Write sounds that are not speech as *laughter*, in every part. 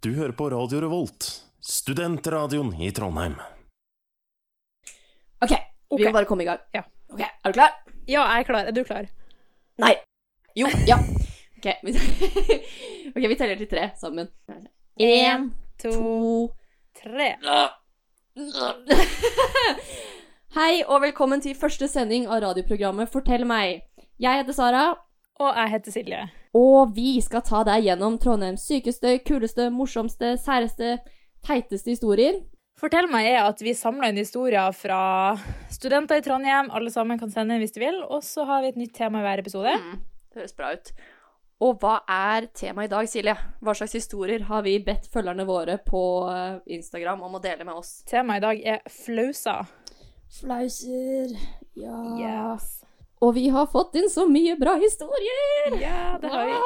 Du hører på Radio Revolt, studentradioen i Trondheim. OK, vi må bare komme i gang. Ja. Ok, Er du klar? Ja, jeg er klar. Er du klar? Nei. Jo. Ja. OK, vi, *laughs* ok, vi teller til tre sammen. Én, to, to tre. *laughs* Hei og velkommen til første sending av radioprogrammet Fortell meg. Jeg heter Sara, Og jeg heter Silje. Og vi skal ta deg gjennom Trondheims sykeste, kuleste, morsomste, særeste, teiteste historier. Fortell meg er at vi samler inn historier fra studenter i Trondheim. Alle sammen kan sende inn hvis de vil. Og så har vi et nytt tema i hver episode. Mm, det høres bra ut. Og hva er temaet i dag, Silje? Hva slags historier har vi bedt følgerne våre på eh, Instagram om å dele med oss? Temaet i dag er flauser. Flauser. Ja. Yes. Og vi har fått inn så mye bra historier! Ja, det har vi.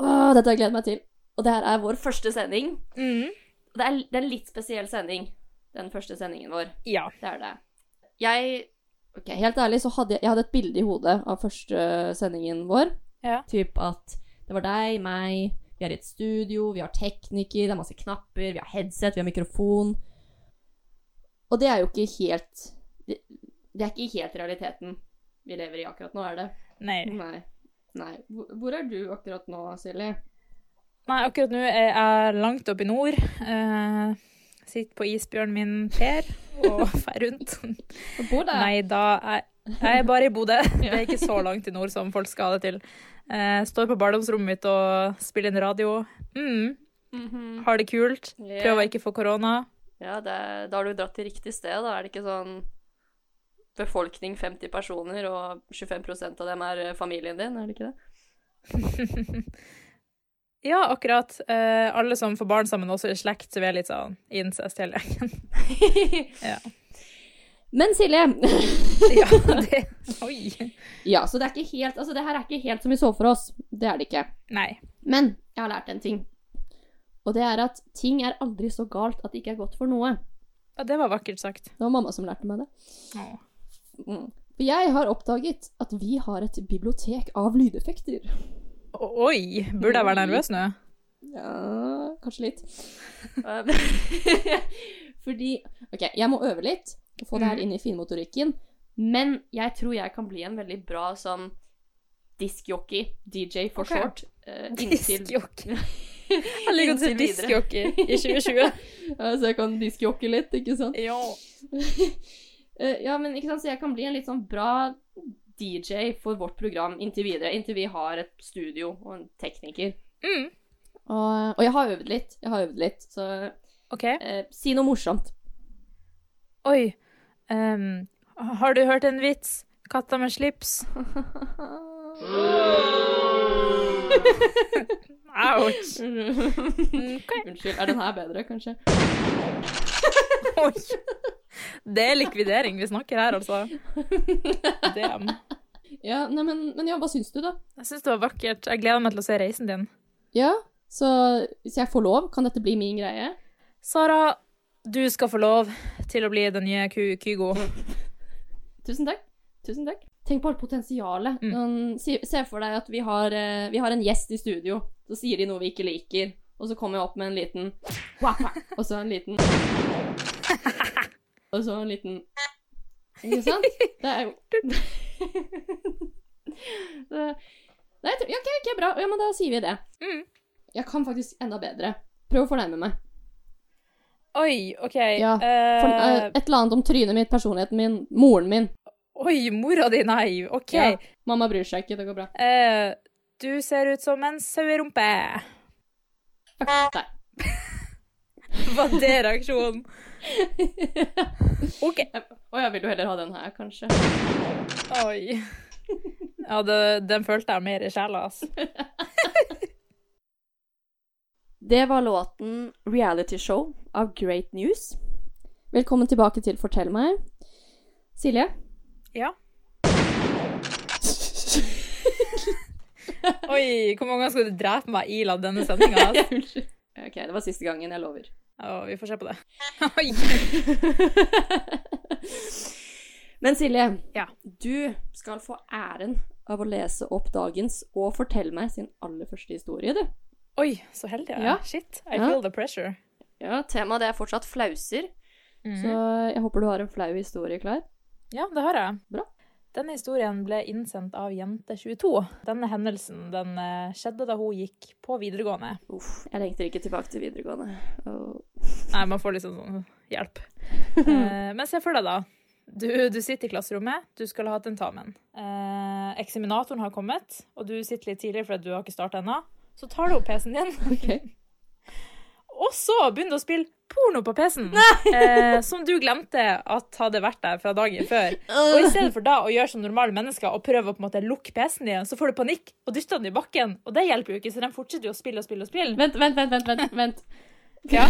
Åh, dette har jeg gledet meg til. Og det her er vår første sending. Mm. Det er, det er en litt spesiell sending, den første sendingen vår. Ja. Det er det. Jeg Ok, helt ærlig så hadde jeg, jeg hadde et bilde i hodet av første sendingen vår. Ja. Typ at det var deg, meg, vi er i et studio, vi har tekniker, det er masse knapper, vi har headset, vi har mikrofon. Og det er jo ikke helt Det, det er ikke helt realiteten vi lever i akkurat nå, er det? Nei. Nei. Nei. Hvor, er du akkurat nå, Silje? Nei, akkurat nå er jeg langt oppe i nord. Uh, sitter på isbjørnen min Per og *laughs* fer rundt. Og bor der? Nei da, jeg, jeg er bare i Bodø. *laughs* Det er ikke så langt i nord som folk skal ha det til. Uh, står på barndomsrommet mitt og spiller inn radio. Mm, Mhm. har det kult. Prøver å ikke få korona. Ja, det, da har du dratt til riktig sted. Da er det ikke sånn befolkning 50 personer, og 25% av dem er eh, familien din, er det ikke det? *laughs* Ja, akkurat. Eh, alle som får barn sammen, også i slekt, så vi er litt sånn incest hele gjengen. *laughs* Ja. Men Silje *laughs* ja, det Oi. Ja, så det er ikke helt Altså, det her er ikke helt som vi så for oss. Det er det ikke. Nei. Men jeg har lært en ting. Og det er at ting er aldri så galt at det ikke er godt for noe. Ja, det var vakkert sagt. Det var mamma som lærte meg det. Åh. Mm. For jeg har oppdaget at vi har et bibliotek av lydeffekter. Oi! Burde jeg være nervøs nå? Ja, kanskje litt. *laughs* *laughs* Fordi OK, jeg må øve litt og få det her Mhm. inn i finmotorikken. Men jeg tror jeg kan bli en veldig bra sånn diskjockey, DJ for okay. short. *laughs* Uh, Diskjockey. Jeg liker å si diskjockey i 2020. Ja, så jeg kan diskjockey litt, ikke sant? Ja. Eh, ja, men ikke sant, så jeg kan bli en litt sånn bra DJ for vårt program inntil videre. Inntil vi har et studio og en tekniker. Mm. Og, og jeg har øvd litt. Jeg har øvd litt, så okay. eh, si noe morsomt. Oi. Um, har du hørt en vits? Katta med slips? *laughs* Ouch. *laughs* Ok. Unnskyld. Er den her bedre, kanskje? *laughs* Oi. Det er likvidering vi snakker her, altså. Damn. Ja, nei, men, men ja, hva syns du, da? Jeg syns det var vakkert. Jeg gleder meg til å se reisen din. Ja, så hvis jeg får lov, kan dette bli min greie? Sara, du skal få lov til å bli den nye Ky- Kygo. Tusen takk. Tusen takk. Tenk på alt potensialet. Mm. Sånn, se, for deg at vi har, eh, vi har en gjest i studio. Så sier de noe vi ikke liker, og så kommer jeg opp med en liten *laughs* og så en liten *laughs* Og så en liten Ikke sant? Det er jo *laughs* det, Nei, tror, ja, ok, ok, bra. Ja, men da sier vi det. Mm. Jeg kan faktisk enda bedre. Prøv å fornærme meg. Oi, OK. Ja, For, Eh, et eller annet om trynet mitt, personligheten min, moren min. oi, mora di, nei. OK. Ja, mamma bryr seg ikke, det går bra. Uh, du ser ut som en sauerumpe. Nei. *laughs* Var det reaksjonen? *laughs* OK. Å ja, vil du heller ha den her, kanskje? Oi. Ja, det, den følte jeg mer i sjela, altså. *laughs* Det var låten 'Reality Show' av Great News. Velkommen tilbake til Fortell meg. Silje? Ja. Oi, hvor mange ganger skal du drepe meg i la denne sendinga? Altså? *laughs* OK, det var siste gangen, jeg lover. Vi får se på det. *laughs* Men Silje, Ja. du skal få æren av å lese opp dagens og fortelle meg sin aller første historie, du. Oi, så heldig jeg er. Ja. Shit, I Ja. feel the pressure. Ja, temaet det er fortsatt flauser, Mm. så jeg håper du har en flau historie klar. Ja, det har jeg. Bra. Denne historien ble innsendt av Jente22. Denne hendelsen den eh, skjedde da hun gikk på videregående. Uff, jeg lengter ikke tilbake til videregående. Oh. Nei, man får liksom sånn hjelp. *laughs* Eh, men se for deg, da. Du, du sitter i klasserommet, du skal ha tentamen. Eh, eksaminatoren har kommet, og du sitter litt tidlig fordi du har ikke starta ennå. Så tar du opp PC-en din, Ok. Og så begynner du å spille porno på PC-en. *laughs* Eh, som du glemte at hadde vært der fra dagen før. Og i stedet for da å gjøre som normale mennesker og prøve å på en måte lukke PC-en igjen, så får du panikk og dytter den i bakken. Og det hjelper jo ikke, så den fortsetter jo å spille og spille og spille. Vent, vent, vent, vent, vent. vent. *laughs* Ja.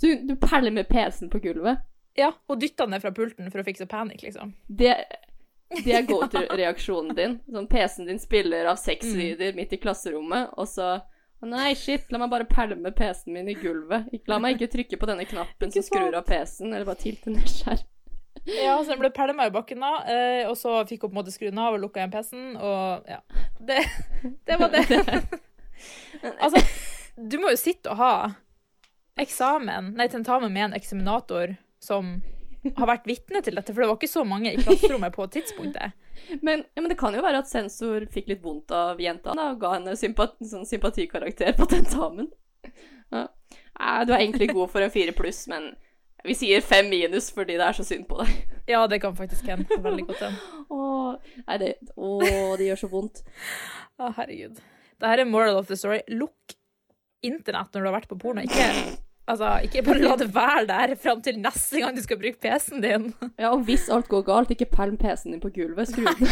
Du, du perler med PC-en på gulvet. Ja, og dytter den ned fra pulten for å fikse panikk, liksom. Det, det er go to-reaksjonen din. Sånn PC-en din spiller av Mm. sexvideoer midt i klasserommet, og så «Å Nei, shit, la meg bare pælme PC-en min i gulvet. La meg ikke trykke på denne knappen som skrur av PC-en, eller bare tilte ned skjerm. Ja, så den ble pælma i bakken da, eh, og så fikk hun på en måte skru den av og lukka igjen PC-en, og ja. Det, det var det. *laughs* *laughs* altså, du må jo sitte og ha eksamen, nei, tentamen med en eksaminator som har vært vitne til dette, for det var ikke så mange i klasserommet på tidspunktet. *laughs* Men, ja, men det kan jo være at sensor fikk litt vondt av jenta da, og ga henne sympati, sånn sympatikarakter på tentamen. Ja. Du er egentlig god for en fire pluss, men vi sier fem minus fordi det er så synd på deg. Ja, det kan faktisk hende. Veldig godt hende. *laughs* Åh, nei, det, å, det gjør så vondt. Å, herregud. Dette er moral of the story. Lukk internett når du har vært på porno. Ikke, altså, ikke bare la det være der fram til neste gang du skal bruke PC-en din. Ja, og hvis alt går galt, ikke pælm PC-en din på gulvet, skru den.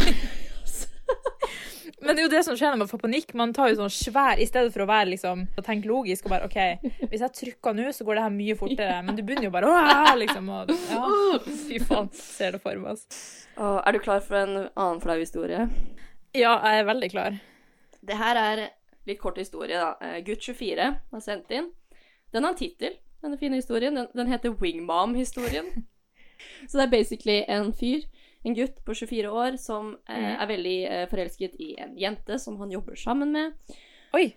Men det er jo det som skjer når man får panikk. Man tar jo sånn svær I stedet for å være liksom og tenke logisk og bare OK, hvis jeg trykker nå, så går det her mye fortere. Men du begynner jo bare Åh! liksom og Ja, fy faen. Ser det for meg, altså. Åh, er du klar for en annen flau historie? Ja, jeg er veldig klar. Det her er litt kort historie, da. Eh, Gutt 24 har sendt inn. Den har en tittel, denne fine historien. Den, den heter Wingmom-historien. Så det er basically en fyr, en gutt på 24 år, som eh, Mhm. er veldig eh, forelsket i en jente som han jobber sammen med. Oi.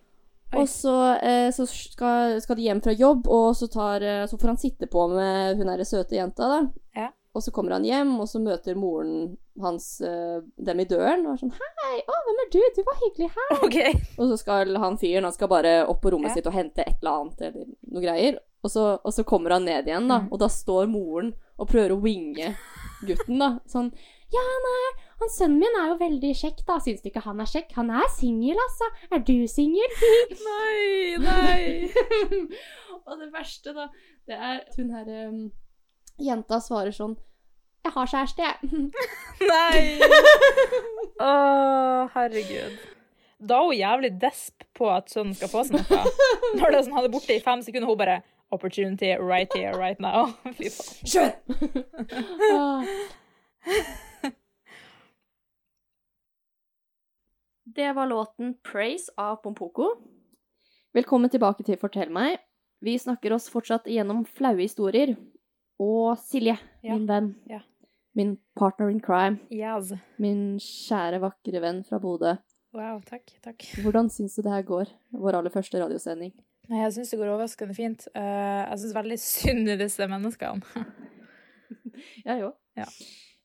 Oi. Og så, eh, så skal, skal de hjem fra jobb, og så, tar, eh, så får han sitte på med hun derre søte jenta, da. Ja. Og så kommer han hjem, og så møter moren hans eh, dem i døren og er sånn 'Hei, å, hvem er du? Du var hyggelig her.' Okay. Og så skal han fyren han skal bare opp på rommet Ja. sitt og hente et eller annet eller noe greier. Og så, og så kommer han ned igjen, da, Mm. og da står moren og prøver å winge gutten, da. Sånn 'Ja, nei, han sønnen min er jo veldig kjekk, da. Syns du ikke han er kjekk? Han er singel, altså. Er du singel?' *laughs* Nei, nei. *laughs* og det verste, da, det er hun her um, jenta svarer sånn 'Jeg har kjæreste, jeg'. *laughs* Nei! *laughs* Å, herregud. Da er hun jævlig desp på at sønnen skal få seg noe. *laughs* Når det er sånn, han er borte i fem sekunder, hun bare Opportunity right here, right now. Fy faen. Ah. Det var låten 'Praise' av Pompoko. Velkommen tilbake til Fortell meg. Vi snakker oss fortsatt gjennom flaue historier. Og Silje, Ja. min venn, Ja. min partner in crime, Yes. min kjære, vakre venn fra Bodø. Wow, takk. takk. Hvordan syns du det her går? Vår aller første radiosending. Jeg syns det går overraskende fint. Eh, jeg syns veldig synd i disse menneskene. *laughs* Jeg òg. Ja.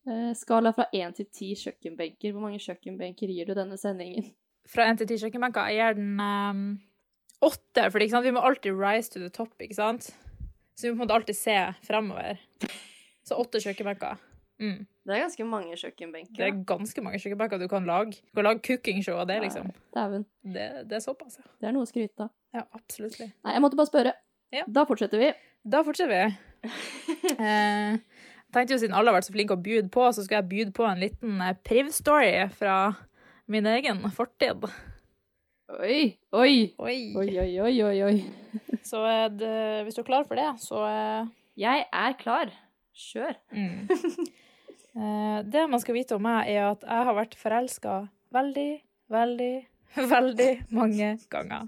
Eh, skala fra én til ti kjøkkenbenker. Hvor mange kjøkkenbenker gir du denne sendingen? Fra én til ti kjøkkenbenker. Jeg gir den um, for vi må alltid rise to the top, ikke sant? Så vi må på en måte alltid se fremover. Så åtte kjøkkenbenker. Mm. Det er ganske mange kjøkkenbenker. Det er ganske mange kjøkkenbenker du kan lage. Du kan lage cookingshow av det, liksom. Dæven. Det, det er såpass, ja. Det er noe å skryte av. Ja, absolutt. Nei, jeg måtte bare spørre. Ja. Da fortsetter vi. Da fortsetter vi. *laughs* Eh, jeg tenkte jo Siden alle har vært så flinke å bjude på, så skal jeg bjude på en liten eh, priv-story fra min egen fortid. Oi, oi, Oi. oi, oi, oi, oi, oi. *laughs* Så eh, det, hvis du er klar for det, så eh, Jeg er klar. Kjør. mm. *laughs* eh, Det man skal vite om meg, er at jeg har vært forelska veldig, veldig, *laughs* veldig mange ganger.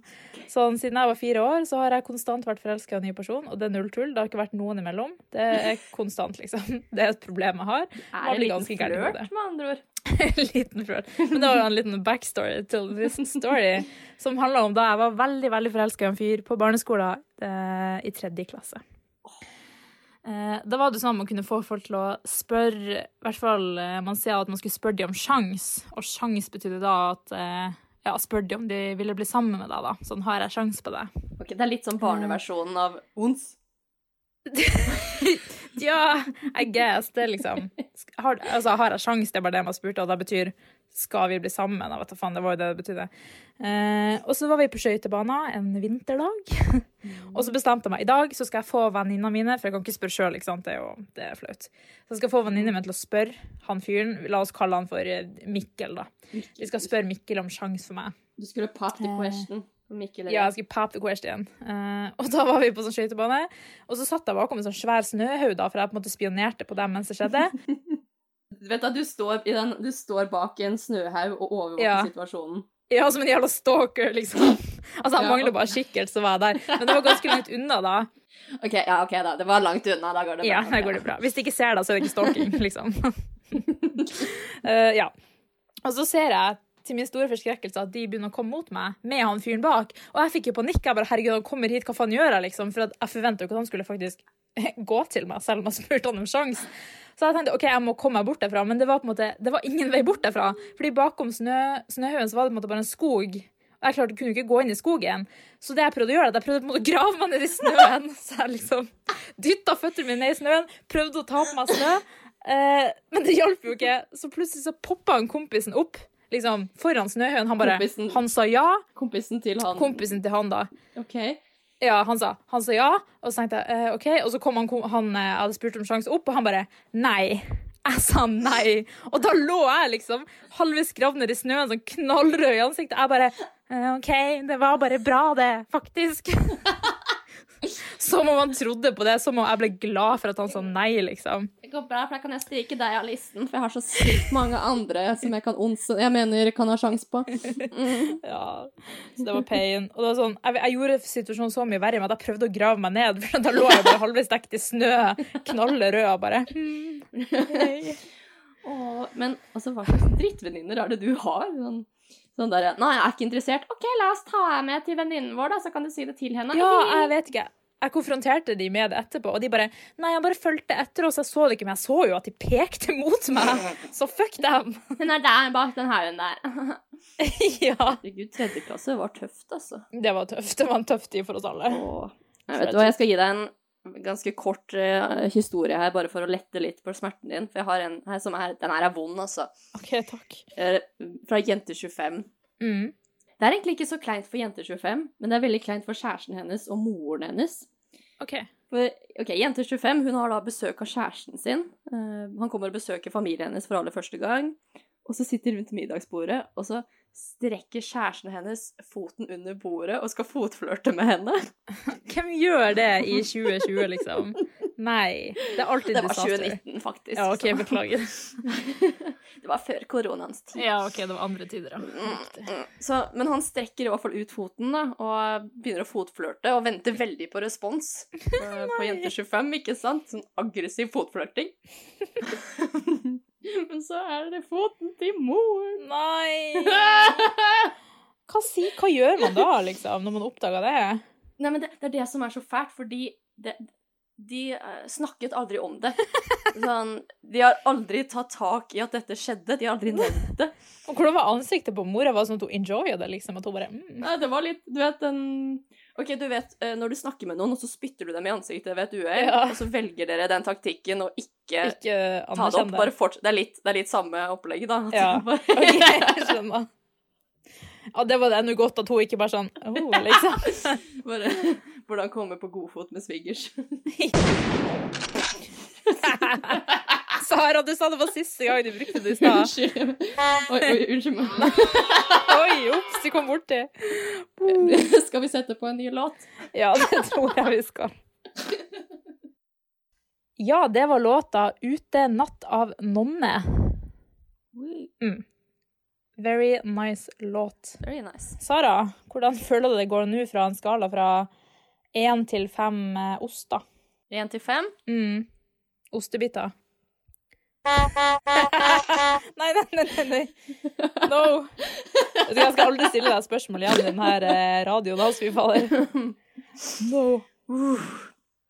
Sånn, siden jeg var fire år, så har jeg konstant vært forelska i en ny person, og det er null tull. Det har ikke vært noen imellom. Det er konstant, liksom. Det er et problem jeg har. Er det litt flørt, med andre ord? *laughs* liten flørt. Men det var jo en liten backstory til this story, som handla om da jeg var veldig veldig forelska i en fyr på barneskolen eh, i tredje klasse. Eh, da var det sånn at man kunne få folk til å spørre I hvert fall eh, man sier at man skulle spørre dem om sjans, og sjans betydde da at eh, ja, spør de om de ville bli sammen med deg, da. Sånn, har jeg sjans på det? Ok, Det er litt sånn barneversjonen av ons. *laughs* *laughs* Ja, I guess. Det er liksom har, altså, har jeg sjans, det er bare det man spurte, og det betyr skal vi bli sammen? Jeg vet da faen, det var jo det det betydde. Eh, og så var vi på skøytebanen en vinterdag. *laughs* og så bestemte jeg meg i dag så skal jeg få venninnene mine, for jeg kan ikke spørre sjøl, det er jo det er flaut. Så jeg skal få venninnene mine til å spørre han fyren, la oss kalle han for eh, Mikkel, da. Vi skal spørre Mikkel om sjans for meg. Du skulle party question. Eh. Mikkel Ja, jeg skulle pop the question. Uh, og da var vi på sånn skøytebane, og så satt jeg bakom en sånn svær snøhaug, da, for jeg på en måte spionerte på dem mens det skjedde. *laughs* Du vet at du står, i den, du står bak en snøhaug og overvåker Ja. situasjonen. Ja, som en jævla stalker, liksom. Altså, jeg Ja. mangler bare skikkelt, så var jeg der. Men det var ganske langt unna, da. Ok, ja, ok da. Det var langt unna. Da går det bra. Ja, da går det bra. Hvis de ikke ser deg, så er det ikke stalking, liksom. uh, *laughs* ja. Og så ser jeg til min store forskrekkelse at de begynner å komme mot meg med han fyren bak. Og jeg fikk jo panikk. Jeg bare, herregud, han kommer hit, hva faen gjør jeg, liksom? For jeg forventa jo ikke at han skulle faktisk *laughs* gå til meg, selv om jeg spurte han om sjans. Så jeg tenkte ok, jeg må komme meg bort derfra, men det var på en måte, det var ingen vei bort derfra. Fordi bakom snø, snøhaugen så var det på en måte bare en skog. Og jeg klarte, kunne ikke gå inn i skogen. Så det jeg prøvde å gjøre, at jeg prøvde på en måte å grave meg ned i snøen. *laughs* Så jeg liksom dytta føttene mine ned i snøen, prøvde å ta på meg snø. Eh, men det hjalp jo ikke. Så plutselig så poppa kompisen opp liksom foran Snøhøen. Han bare Kompisen. Han sa ja. Kompisen til han. Kompisen til han, da. Ok. Ja, han sa, han sa ja, og så tenkte jeg eh, OK. Og så kom han, han eh, jeg hadde spurt om sjanse opp, og han bare nei. Jeg sa nei. Og da lå jeg liksom halvveis gravd ned i snøen, sånn knallrød i ansiktet. Jeg bare eh, OK, det var bare bra, det, faktisk. *laughs* *laughs* Som om han trodde på det, som om jeg ble glad for at han sa nei, liksom. Det går bra, for da kan jeg stryke deg av listen, for jeg har så sykt mange andre som jeg kan onse Jeg mener kan ha sjans på. Mm. *laughs* Ja, så det var pain. Og det var sånn, jeg, jeg gjorde situasjonen så mye verre med at jeg prøvde å grave meg ned, *laughs* for da lå jeg bare halvveis dekt i snø, knallrød, og bare Åh, men altså, hva slags drittvenninner er det du har? Sånn, sånn derre Nei, jeg er ikke interessert. OK, la oss ta deg med til venninnen vår, da, så kan du si det til henne. Ja, jeg vet ikke. Jeg konfronterte de med det etterpå, og de bare Nei, jeg bare fulgte etter oss, jeg så det ikke, men jeg så jo at de pekte *laughs* mot meg, så fuck dem. *laughs* Hun er der bak den haugen der. *laughs* ja. Herregud, tredje klasse var tøft, altså. Det var tøft. Det var en tøff tid for oss alle. Åh. Jeg vet hva, jeg skal gi deg en ganske kort uh, historie her, bare for å lette litt på smerten din. For jeg har en her som er Den her er vond, altså. OK, takk. Eh, Fra Jente25. Mm. Det er egentlig ikke så kleint for Jente25, men det er veldig kleint for kjæresten hennes og moren hennes. OK. For, ok, Jente25 hun har da besøk av kjæresten sin. Uh, han kommer og besøker familien hennes for aller første gang. Og så sitter de rundt middagsbordet, og så strekker kjæresten hennes foten under bordet og skal fotflørte med henne. *laughs* Hvem gjør det i 2020, liksom? Nei. Det er alltid Det var 2019, faktisk. Ja, OK, beklager. *laughs* det var før koronaens tid. Ja, OK, det var andre tider, ja. Mm, Så, men han strekker i hvert fall ut foten da, og begynner å fotflørte og venter veldig på respons på *laughs* Jente 25, ikke sant? Sånn aggressiv fotflørting. *laughs* men så er det foten til moren. Nei! *laughs* Hva, si, hva gjør man da, liksom, når man oppdager det? Nei, men det, det er det som er så fælt, fordi det, de eh, snakket aldri om det. *laughs* Sånn, de har aldri tatt tak i at dette skjedde. De har aldri nevnt det. Og hvordan var ansiktet på mora? Var det sånn at hun enjoya det? liksom, at hun bare, mm. Nei, det var litt Du vet den Ok, du vet eh, når du snakker med noen, og så spytter du dem i ansiktet ved et uhell, Ja. og så velger dere den taktikken og ikke Ikke ta det opp. Bare forts det, er litt, det er litt samme opplegget, da. Ja. *laughs* bare- Ok, jeg skjønner. Ja, det var det ennå godt at hun ikke bare sånn oh, liksom. *laughs* bare Hvordan komme på godfot med svigers. *laughs* Sara, du sa det var siste gang du brukte det i stad. Unnskyld. Oi, oi, unnskyld meg. Oi, kom borti. *laughs* Skal vi sette på en ny låt? Ja, det tror jeg vi skal. Ja, det var låta 'Ute natt av nonne'. Very nice låt. Very nice. Sara, hvordan føler du det går nå fra en skala fra én til fem eh, oster? Én til fem. Mm. Ostebiter. *laughs* Nei, nei, nei, nei. No. Jeg skal aldri stille deg spørsmål igjen i denne eh, radioen. Altså, fy fader. No.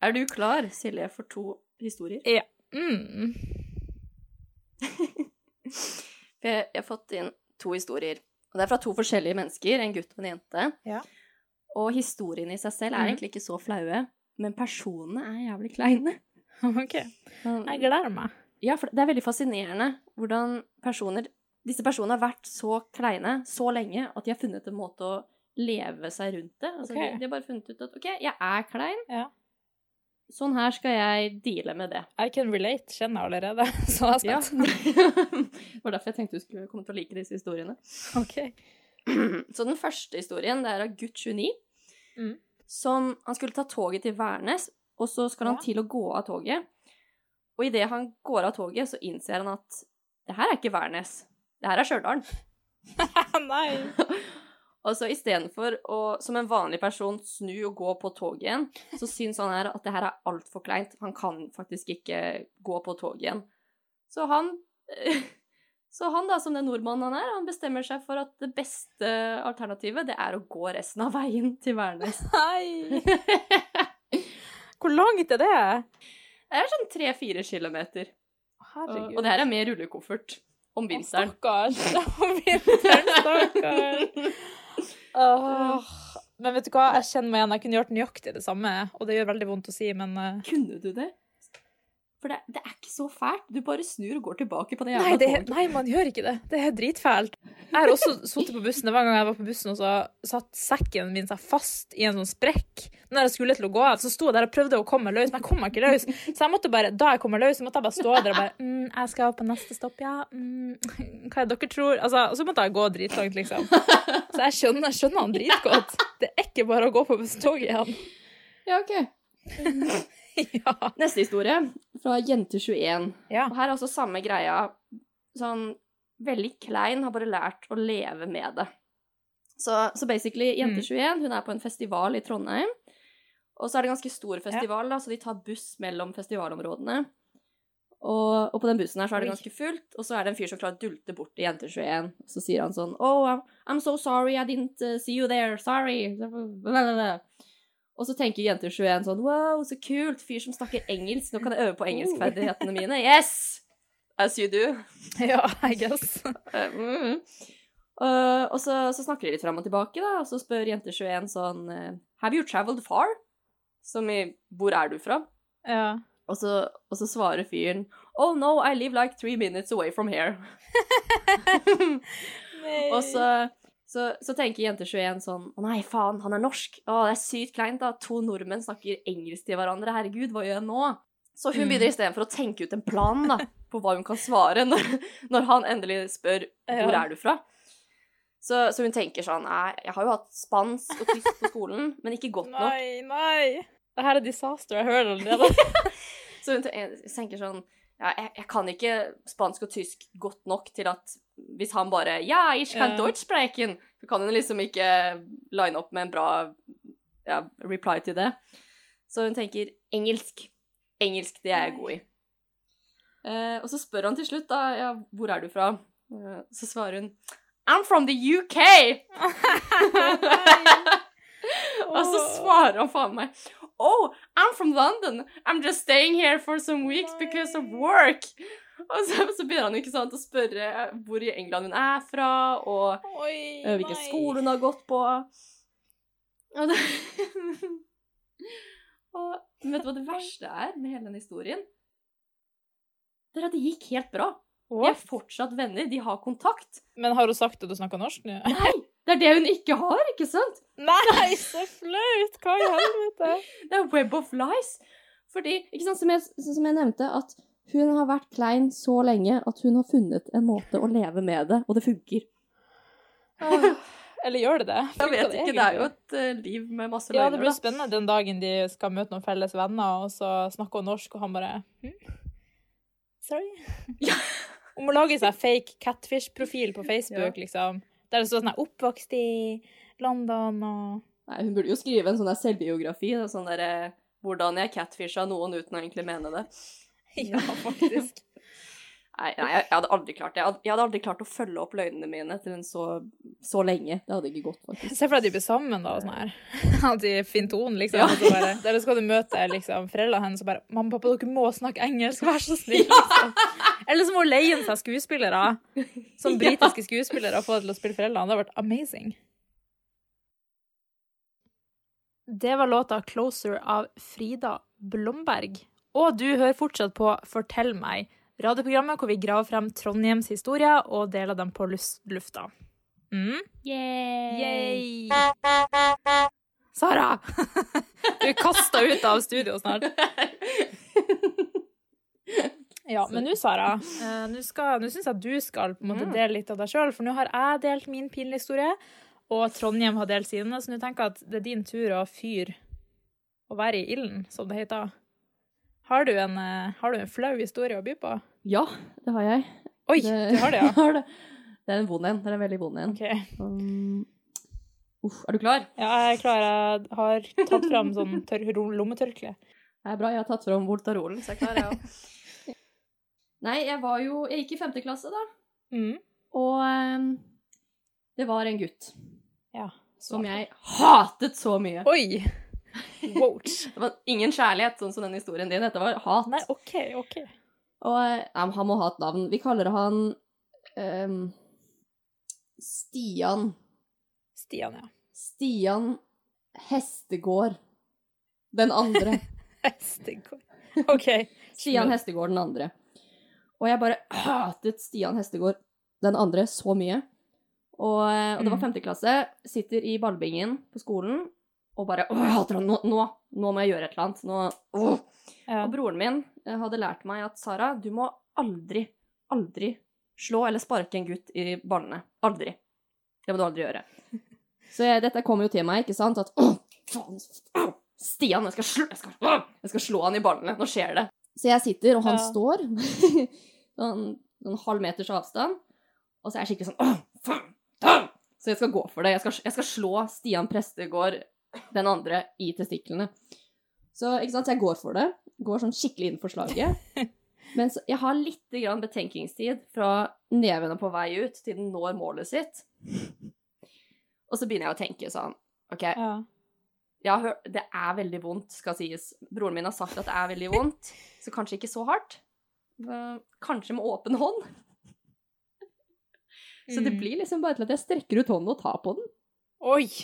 Er du klar, Silje, for to historier? Ja. Mm. *laughs* Jeg, jeg har fått inn to historier. Og det er fra to forskjellige mennesker, en gutt og en jente. Ja. Og historiene i seg selv er Mhm. egentlig ikke så flaue, men personene er jævlig kleine. *laughs* OK. Jeg gleder meg. Ja, for det er veldig fascinerende hvordan personer Disse personene har vært så kleine så lenge at de har funnet en måte å leve seg rundt det. Altså, okay. de, de har bare funnet ut at OK, jeg er klein. Ja. Sånn her skal jeg deale med det. I can relate, kjenner jeg allerede. *laughs* Så jeg Ja. *laughs* det var derfor jeg tenkte du skulle komme til å like disse historiene. OK. *clears throat* Så den første historien det er av gutt 29. Mm. Som Han skulle ta toget til Værnes, og så skal han Ja. til å gå av toget. Og idet han går av toget, så innser han at det her er ikke Værnes. Det her er Stjørdal. *laughs* Nei. *laughs* Og så istedenfor å som en vanlig person snu og gå på toget igjen, så syns han her at det her er altfor kleint. Han kan faktisk ikke gå på toget igjen. Så han *laughs* Så han, da, som den nordmannen han er, han bestemmer seg for at det beste alternativet, det er å gå resten av veien til Værnes. Nei. Hvor langt er det? Det er sånn tre-fire kilometer. Herregud. og det her er med rullekoffert *laughs* om vinteren. Stakkars. Om vinteren, stakkars. Men vet du hva, jeg kjenner meg igjen. Jeg kunne gjort nøyaktig det samme, og det gjør veldig vondt å si, men eh, Kunne du det? For det, det er ikke så fælt. Du bare snur og går tilbake på det Nei, jævla det, toget. nei, man gjør ikke det. Det er dritfælt. Jeg har også sittet på bussen. Det var en gang jeg var på bussen, og så satt sekken min seg fast i en sånn sprekk. Når jeg skulle til å gå av, så sto jeg der og prøvde å komme meg løs, men jeg kom meg ikke løs. Så jeg måtte bare, da jeg kom meg løs, så måtte jeg bare stå der og bare mm, 'Jeg skal på neste stopp, ja. Mm, hva er det dere tror?' Altså, og så måtte jeg gå dritlangt, liksom. Så jeg skjønner, jeg skjønner han dritgodt. Det er ikke bare å gå på busstoget igjen. Ja, ok. *laughs* ja. Neste historie, fra Jente21. ja. Og her er også samme greia. Sånn veldig klein, har bare lært å leve med det. Så, så basically, Mm. Jente21 hun er på en festival i Trondheim. Og så er det en ganske stor festival, da, så de tar buss mellom festivalområdene. Og, og på den bussen her så er det ganske fullt, og så er det en fyr som klarer å dulte bort til Jente21. Og så sier han sånn Oh, I'm, I'm so sorry, I didn't uh, see you there. Sorry. Og så tenker jenter 21 sånn Wow, så kult. Fyr som snakker engelsk. Nå kan jeg øve på engelskferdighetene mine. *laughs* Yes! As you do. *laughs* ja, I guess. *laughs* Mm. Uh, og så, så snakker de litt fram og tilbake, da, og så spør jenter 21 sånn uh, Have you traveled far? Som i Hvor er du fra? Ja. Og så, og så svarer fyren Oh no, I live like three minutes away from here. og så, så, så tenker Jente21 sånn Å nei, faen, han er norsk. Å, det er sykt kleint, da. To nordmenn snakker engelsk til hverandre. Herregud, hva gjør jeg nå? Så hun Mm. begynner istedenfor å tenke ut en plan da, *laughs* på hva hun kan svare når, når han endelig spør hvor er du fra. Så, så hun tenker sånn Nei, jeg har jo hatt spansk og tysk på skolen, men ikke godt nok. Nei, nei. Det her er disaster. Jeg hører det allerede. *laughs* Så hun tenker sånn ja, jeg, jeg kan ikke spansk og tysk godt nok til at hvis han bare Ja, ich kann Deutsch sprechen, så kan hun liksom ikke line opp med en bra ja, reply til det. Så hun tenker engelsk. Engelsk, det er jeg god i. Uh, og så spør han til slutt, da, ja, hvor er du fra? Uh, så svarer hun I'm from the UK! *laughs* *laughs* og så svarer han faen meg Oh, I'm from London. I'm just staying here for some weeks because of work. Og så, så begynner han ikke sant, å spørre hvor i England hun er fra, og Oi, eh, hvilken skole hun har gått på. Og, det, *laughs* og vet du hva det verste er med hele den historien? Det er at det gikk helt bra. De er fortsatt venner, de har kontakt. Men har hun sagt at du snakker norsk nå? Nei, det er det hun ikke har, ikke sant? Nei, så flaut! Hva i helvete? Det er web of lies. Fordi, ikke sant, som jeg, som jeg nevnte, at hun har vært klein så lenge at hun har funnet en måte å leve med det, og det funker. Eller gjør det det? Jeg vet ikke, det er jo et eh, liv med masse Ja, det blir spennende den dagen de skal møte noen felles venner, og så snakker hun norsk, og han bare hm? Sorry? Ja. Om å lage seg fake catfish-profil på Facebook, Ja. liksom. Der det står sånn 'Oppvokst i London' og Nei, hun burde jo skrive en sånn der selvbiografi, da, sånn der eh, hvordan jeg catfisha noen uten å egentlig mene det. *laughs* Ja, faktisk. *laughs* Nei, nei, jeg hadde aldri klart det. Jeg hadde, jeg hadde aldri klart å følge opp løgnene mine til en så, så lenge. Det hadde ikke gått, faktisk. Se for deg at de blir sammen, da, og sånn her. *laughs* At de finner tonen, liksom. Ja. Så bare, der skal du møte liksom, foreldrene hennes og bare 'Mamma og pappa, dere må snakke engelsk, vær så snill'. Liksom. Eller så må hun leie inn seg skuespillere. *laughs* Som Ja. britiske skuespillere og få til å spille foreldrene. Det har vært amazing. Det var låta 'Closer' av Frida Blomberg. Og du hører fortsatt på Fortell meg, radioprogrammet hvor vi graver frem Trondheims historier og deler dem på lufta. Mm. Yay! Sara! *laughs* Du er kasta ut av studio snart. *laughs* Ja, men nå, Sara, *laughs* eh, nå syns jeg at du skal på en måte Mm. dele litt av deg sjøl, for nå har jeg delt min pinlige historie, og Trondheim har delt sine, så nå tenker jeg at det er din tur å fyre å være i ilden, som det heter. Har du en, eh, har du en flau historie å by på? Ja, det har jeg. Oi, Det- du har det, ja. *laughs* har det. Det er en vond en. Det er en veldig vond en. Ok. Um, uff, er du klar? Ja, jeg er klar. Jeg har tatt fram sånn lommetørkle. Det er bra. Jeg har tatt fram Voltarolen, så jeg er klar, jeg *laughs* òg. Nei, jeg var jo Jeg gikk i femte klasse, da. Mm. Og um, det var en gutt Ja. som jeg hatet så mye. Oi! *laughs* Wouch. Det var ingen kjærlighet, sånn som den historien din. Dette var hat. Nei, OK, OK. Og um, han må ha et navn. Vi kaller han um, Stian. Stian, ja. Stian Hestegård. Den andre. *laughs* Hestegård. OK. Stian Hestegård den andre. Og jeg bare hatet Stian Hestegård den andre så mye. Og, og det var Mm. femte klasse. Sitter i ballbingen på skolen og bare Å, jeg hater han! Nå, nå, nå må jeg gjøre et eller annet. Nå, åh. Og broren min eh, hadde lært meg at Sara, du må aldri, aldri slå eller sparke en gutt i ballene. Aldri. Det må du aldri gjøre. *laughs* Så jeg, dette kom jo til meg, ikke sant? At å, faen, Stian, jeg skal, slå, jeg, skal, jeg skal slå han i ballene. Nå skjer det. Så jeg sitter, og han Ja. står *laughs* sånn, noen halv meters avstand, og så er jeg skikkelig sånn Åh, faen, faen. Så jeg skal gå for det. Jeg skal, jeg skal slå Stian Prestegård, den andre, i testiklene. Så ikke sant, så jeg går for det. Går sånn skikkelig inn for slaget. *laughs* Men så, jeg har litt grann betenkningstid fra nevene på vei ut til den når målet sitt. Og så begynner jeg å tenke sånn OK, ja. Hørt, det er veldig vondt, skal sies. Broren min har sagt at det er veldig vondt, så kanskje ikke så hardt. Kanskje med åpen hånd. Så det Mm. blir liksom bare til at jeg strekker ut hånden og tar på den. Oi! *laughs*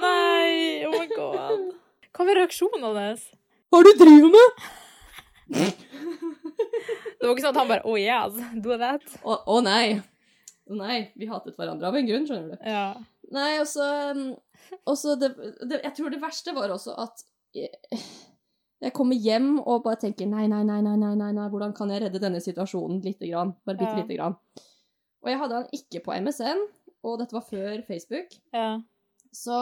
Nei, oh my god. Hva var reaksjonen hans? Hva er det du driver med? Det var ikke sånn at han bare Oh yes, do that. Å oh, å nei. Nei, vi hatet hverandre av en grunn, skjønner du. Ja. Nei, og så det Jeg tror det verste var også at jeg, jeg kommer hjem og bare tenker nei, nei, nei, nei, nei, nei, nei, hvordan kan jeg redde denne situasjonen lite grann? Bare bitte Ja. lite grann. Og jeg hadde han ikke på MSN, og dette var før Facebook. ja. Så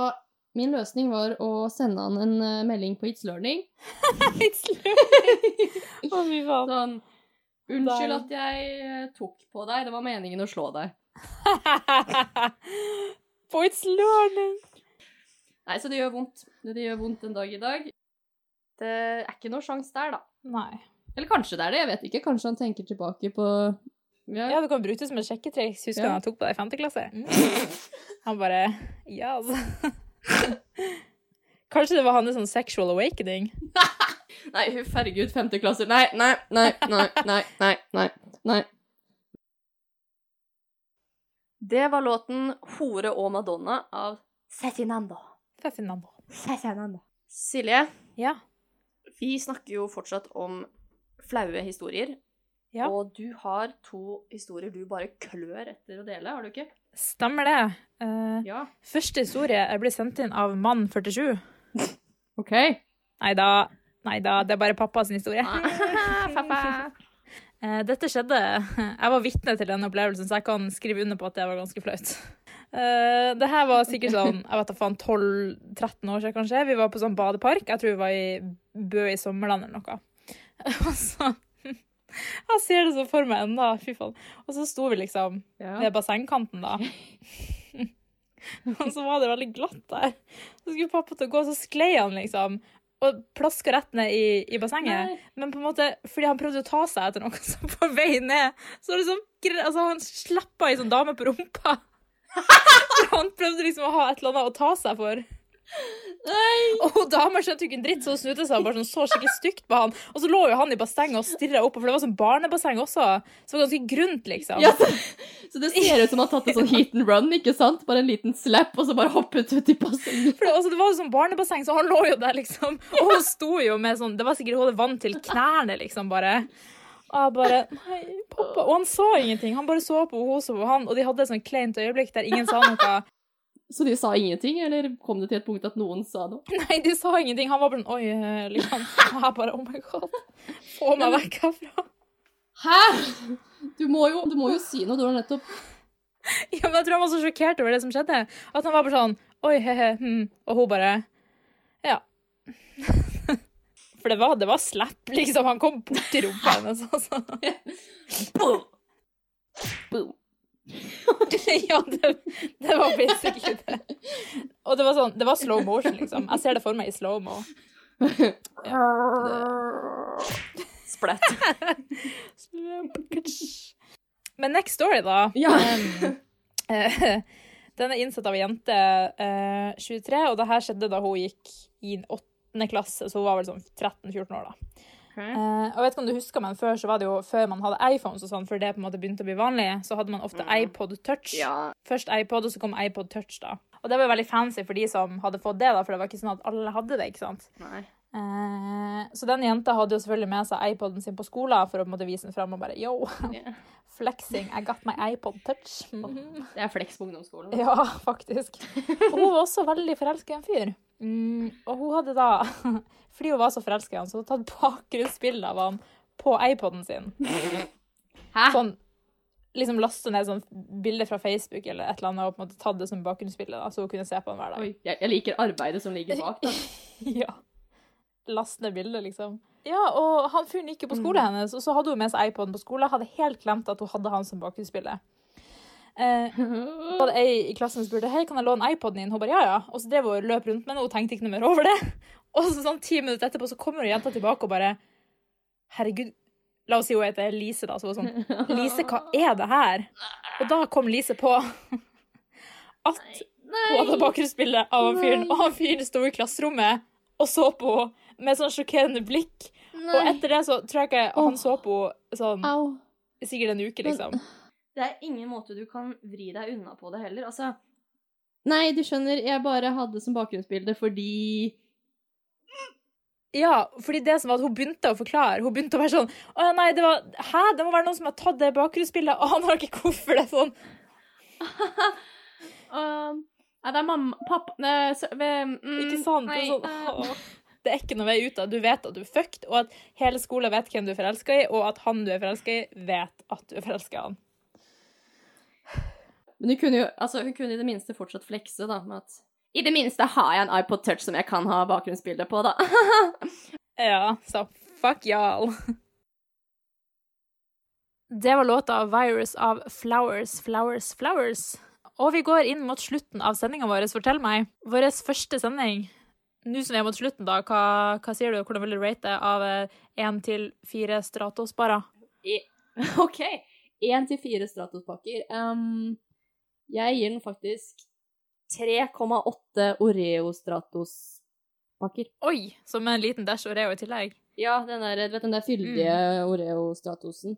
min løsning var å sende han en eh, melding på It's Learning. *laughs* It's Learning! Å, fy faen. Sånn Unnskyld at jeg eh, tok på deg, det var meningen å slå deg. *laughs* For it's learning. Nei, så det gjør vondt. Det gjør vondt en dag i dag. Det er ikke noe sjanse der, da. Nei. Eller kanskje det er det, jeg vet ikke. Kanskje han tenker tilbake på ja. Ja, du kan bruke det som et sjekketriks. Husker du Ja. han tok på deg i femte klasse? Mm. *laughs* Han bare Ja, altså. *laughs* Kanskje det var hans sånn sexual awakening? Nei, huff, herregud, femteklasser. Nei, nei, nei, nei, nei, nei, nei, nei. Det var låten 'Hore og Madonna' av Cezinando. Feffinando. Cezinando. Silje, Ja. vi snakker jo fortsatt om flaue historier. Ja. Og du har to historier du bare klør etter å dele, har du ikke? Stemmer det. Uh, Ja. første historie blir ble sendt inn av mann 47. *laughs* OK. Nei da. Nei da, det er bare pappas historie. *laughs* Pappa. Eh, Dette skjedde Jeg var vitne til denne opplevelsen, så jeg kan skrive under på at det var ganske flaut. Eh, Det her var sikkert sånn jeg vet da faen, 12-13 år siden, kanskje. Vi var på sånn badepark. Jeg tror vi var i Bø i Sommerland eller noe. *laughs* Og så Jeg ser det så for meg ennå. Fy faen. Og så sto vi liksom Ja. ved bassengkanten, da. *laughs* Og så var det veldig glatt der. Så skulle pappa til å gå, så sklei han liksom. Og plaska rett ned i, i bassenget. Nei. Men på en måte, fordi han prøvde å ta seg etter noe, *laughs* som på vei ned Så liksom, altså, han slappa ei sånn dame på rumpa. *laughs* Han prøvde liksom å ha et eller annet å ta seg for. Nei. Og hun dama skjønte jo ikke en dritt, så hun snudde seg og bare sånn, så skikkelig stygt på han. Og så lå jo han i bassenget og stirra opp, for det var sånn barnebasseng også. Så det var ganske grunt, liksom. Ja, så, så det ser ut som han har tatt en sånn heat and run, ikke sant? Bare en liten slap, og så bare hoppet ut i bassenget. For det, altså, det var jo sånn barnebasseng, så han lå jo der, liksom. Og hun sto jo med sånn Det var sikkert hun hadde vann til knærne, liksom, bare. Og bare Nei, pappa. Og han sa ingenting. Han bare så på henne, og så på han, og de hadde et sånn kleint øyeblikk der ingen sa noe. Så de sa ingenting, eller kom det til et punkt at noen sa noe? *laughs* Nei, de sa ingenting. Han var bare sånn Oi, eh, liksom. Jeg bare Oh my god. Få meg vekk herfra. Hæ?! Du må jo, du må jo si noe, du har nettopp *laughs* Ja, men jeg tror han var så sjokkert over det som skjedde, at han var bare sånn Oi, he-he, hm. Og hun bare Ja. *laughs* For det var, det var slapp, liksom. Han kom borti rumpa hennes, altså. Boom! Boom. *laughs* ja, det, det var basically det. Og det var sånn, det var slow motion, liksom. Jeg ser det for meg i slow-mo. Splett. Men next story, da. Ja. Eh, den er innsett av ei jente, eh, 23, og det her skjedde da hun gikk i åttende klasse, så hun var vel sånn 13-14 år, da. Eh, og jeg vet ikke om du husker, men før så var det jo før man hadde iPhones og sånn, før det på en måte begynte å bli vanlig, så hadde man ofte iPod Touch. Ja. Først iPod, og så kom iPod Touch, da. Og det var jo veldig fancy for de som hadde fått det, da, for det var ikke sånn at alle hadde det, ikke sant. Nei. Eh, så den jenta hadde jo selvfølgelig med seg iPoden sin på skolen for å på en måte vise den fram og bare yo, Yeah. *laughs* flexing, I got my iPod Touch. Mhm. Det er flex på ungdomsskolen. *laughs* Ja, faktisk. Og hun var også veldig forelska i en fyr. Mm, og hun hadde da, *laughs* fordi hun var så forelska i han, så hadde hun tatt bakgrunnsbilde av han på iPoden sin. Hæ? Sånn, liksom laste ned sånn bilde fra Facebook eller et eller annet, og på en måte tatt det som bakgrunnsbilde, da, så hun kunne se på han hver dag. Oi, jeg, jeg liker arbeidet som ligger bak, da. *laughs* Ja. Laste ned bildet, liksom. Ja, og han fyren gikk jo på skolen hennes, og så hadde hun med seg iPoden på skolen. Hadde helt glemt at hun hadde han som bakgrunnsbilde. Eh, *laughs* var det ei i klassen som spurte hei, kan jeg låne iPoden din. Hun bare ja, ja. Og så drev hun og løp rundt med den, hun tenkte ikke noe mer over det. *laughs* Og så sånn ti minutter etterpå så kommer jenta tilbake og bare herregud. La oss si hun heter Lise, da. Så hun sånn Lise, hva er det her? Og da kom Lise på *laughs* at hun hadde bakgrunnsbilde av han fyren, og han fyren sto i klasserommet og så på henne med sånn sjokkerende blikk. Og etter det så tror jeg ikke han så på henne sånn Au. sikkert en uke, liksom. Det er ingen måte du kan vri deg unna på det heller. Altså Nei, du skjønner, jeg bare hadde som bakgrunnsbilde fordi Ja, fordi det som var at hun begynte å forklare. Hun begynte å være sånn Å ja, nei, det var Hæ? Det må være noen som har tatt det bakgrunnsbildet, og han har ikke hvorfor det er sånn. uh, *laughs* Nei, det er mamma Pappa Nei, så, mm, Ikke sant? Det Nei, er, sånn, *laughs* uh, det er ikke noe vei ut av. Du vet at du er fucked, og at hele skolen vet hvem du er forelska i, og at han du er forelska i, vet at du er forelska i han. Men hun kunne jo altså, hun kunne i det minste fortsatt flekse, da, med at I det minste har jeg en iPod Touch som jeg kan ha bakgrunnsbilde på, da. *laughs* Ja, så fuck y'all. Det var låta 'Virus' av Flowers, Flowers, Flowers. Og vi går inn mot slutten av sendinga vår. Fortell meg, vår første sending Nå som vi er mot slutten, da, hva, hva sier du? Hvordan vil du rate av én til fire Stratos-barer? *laughs* OK. Én til fire Stratos-pakker. Um, jeg gir den faktisk 3,8 Oreo-Stratos-pakker. Oi! Som en liten dash Oreo i tillegg. Ja, den der, du vet den der fyldige Oreo-Stratosen.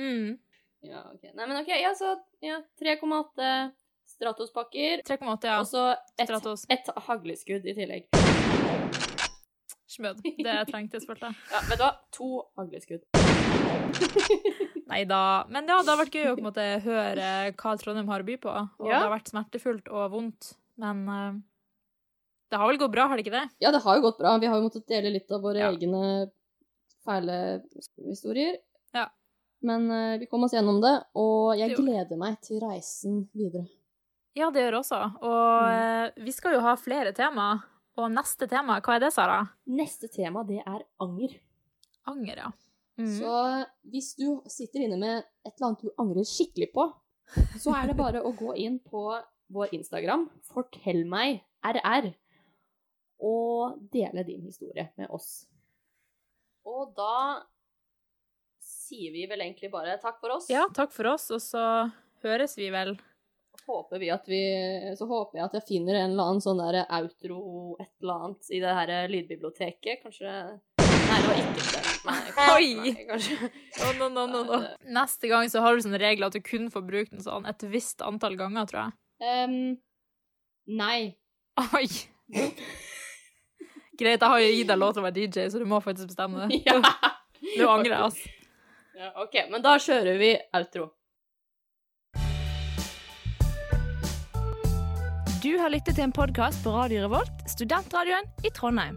Mm. Ja, OK. Nei, men OK, ja, så ja, 3,8 Stratos-pakker. 3,8, ja. Og så ett Stratos. et hagleskudd i tillegg. Smød. Det trengtes, følte jeg. Ja, vet du hva? To hagleskudd. *laughs* Nei da. Men ja, det har vært gøy å måte høre hva Trondheim har å by på. Og Ja. det har vært smertefullt og vondt. Men uh, det har vel gått bra, har det ikke det? Ja, det har jo gått bra. Vi har jo måttet dele litt av våre Ja. egne fæle historier. Ja. Men uh, vi kom oss gjennom det, og jeg gleder meg til reisen videre. Ja, det gjør også. Og Mm. vi skal jo ha flere tema. Og neste tema, hva er det, Sara? Neste tema, det er anger. Anger, ja. Mm. Så hvis du sitter inne med et eller annet du angrer skikkelig på, så er det *laughs* bare å gå inn på vår Instagram, fortell meg RR, og dele din historie med oss. Og da sier vi vel egentlig bare takk for oss. Ja, takk for oss, og så høres vi vel. Håper vi at vi, så håper jeg at jeg finner en eller annen sånn der outro et eller annet i det her lydbiblioteket. Kanskje Nei, det var ikke det. Nei, Oi! Nei. Oh, no, no, no, no. Neste gang så har du sånne regler at du kun får bruke den sånn et visst antall ganger, tror jeg. Um, nei. Oi! Greit, jeg har jo gitt deg lov til å være DJ, så du må faktisk bestemme det. *laughs* Ja. Du angrer, altså. ja. OK, men da kjører vi outro. Du har lyttet til en podkast på Radio Revolt, studentradioen i Trondheim.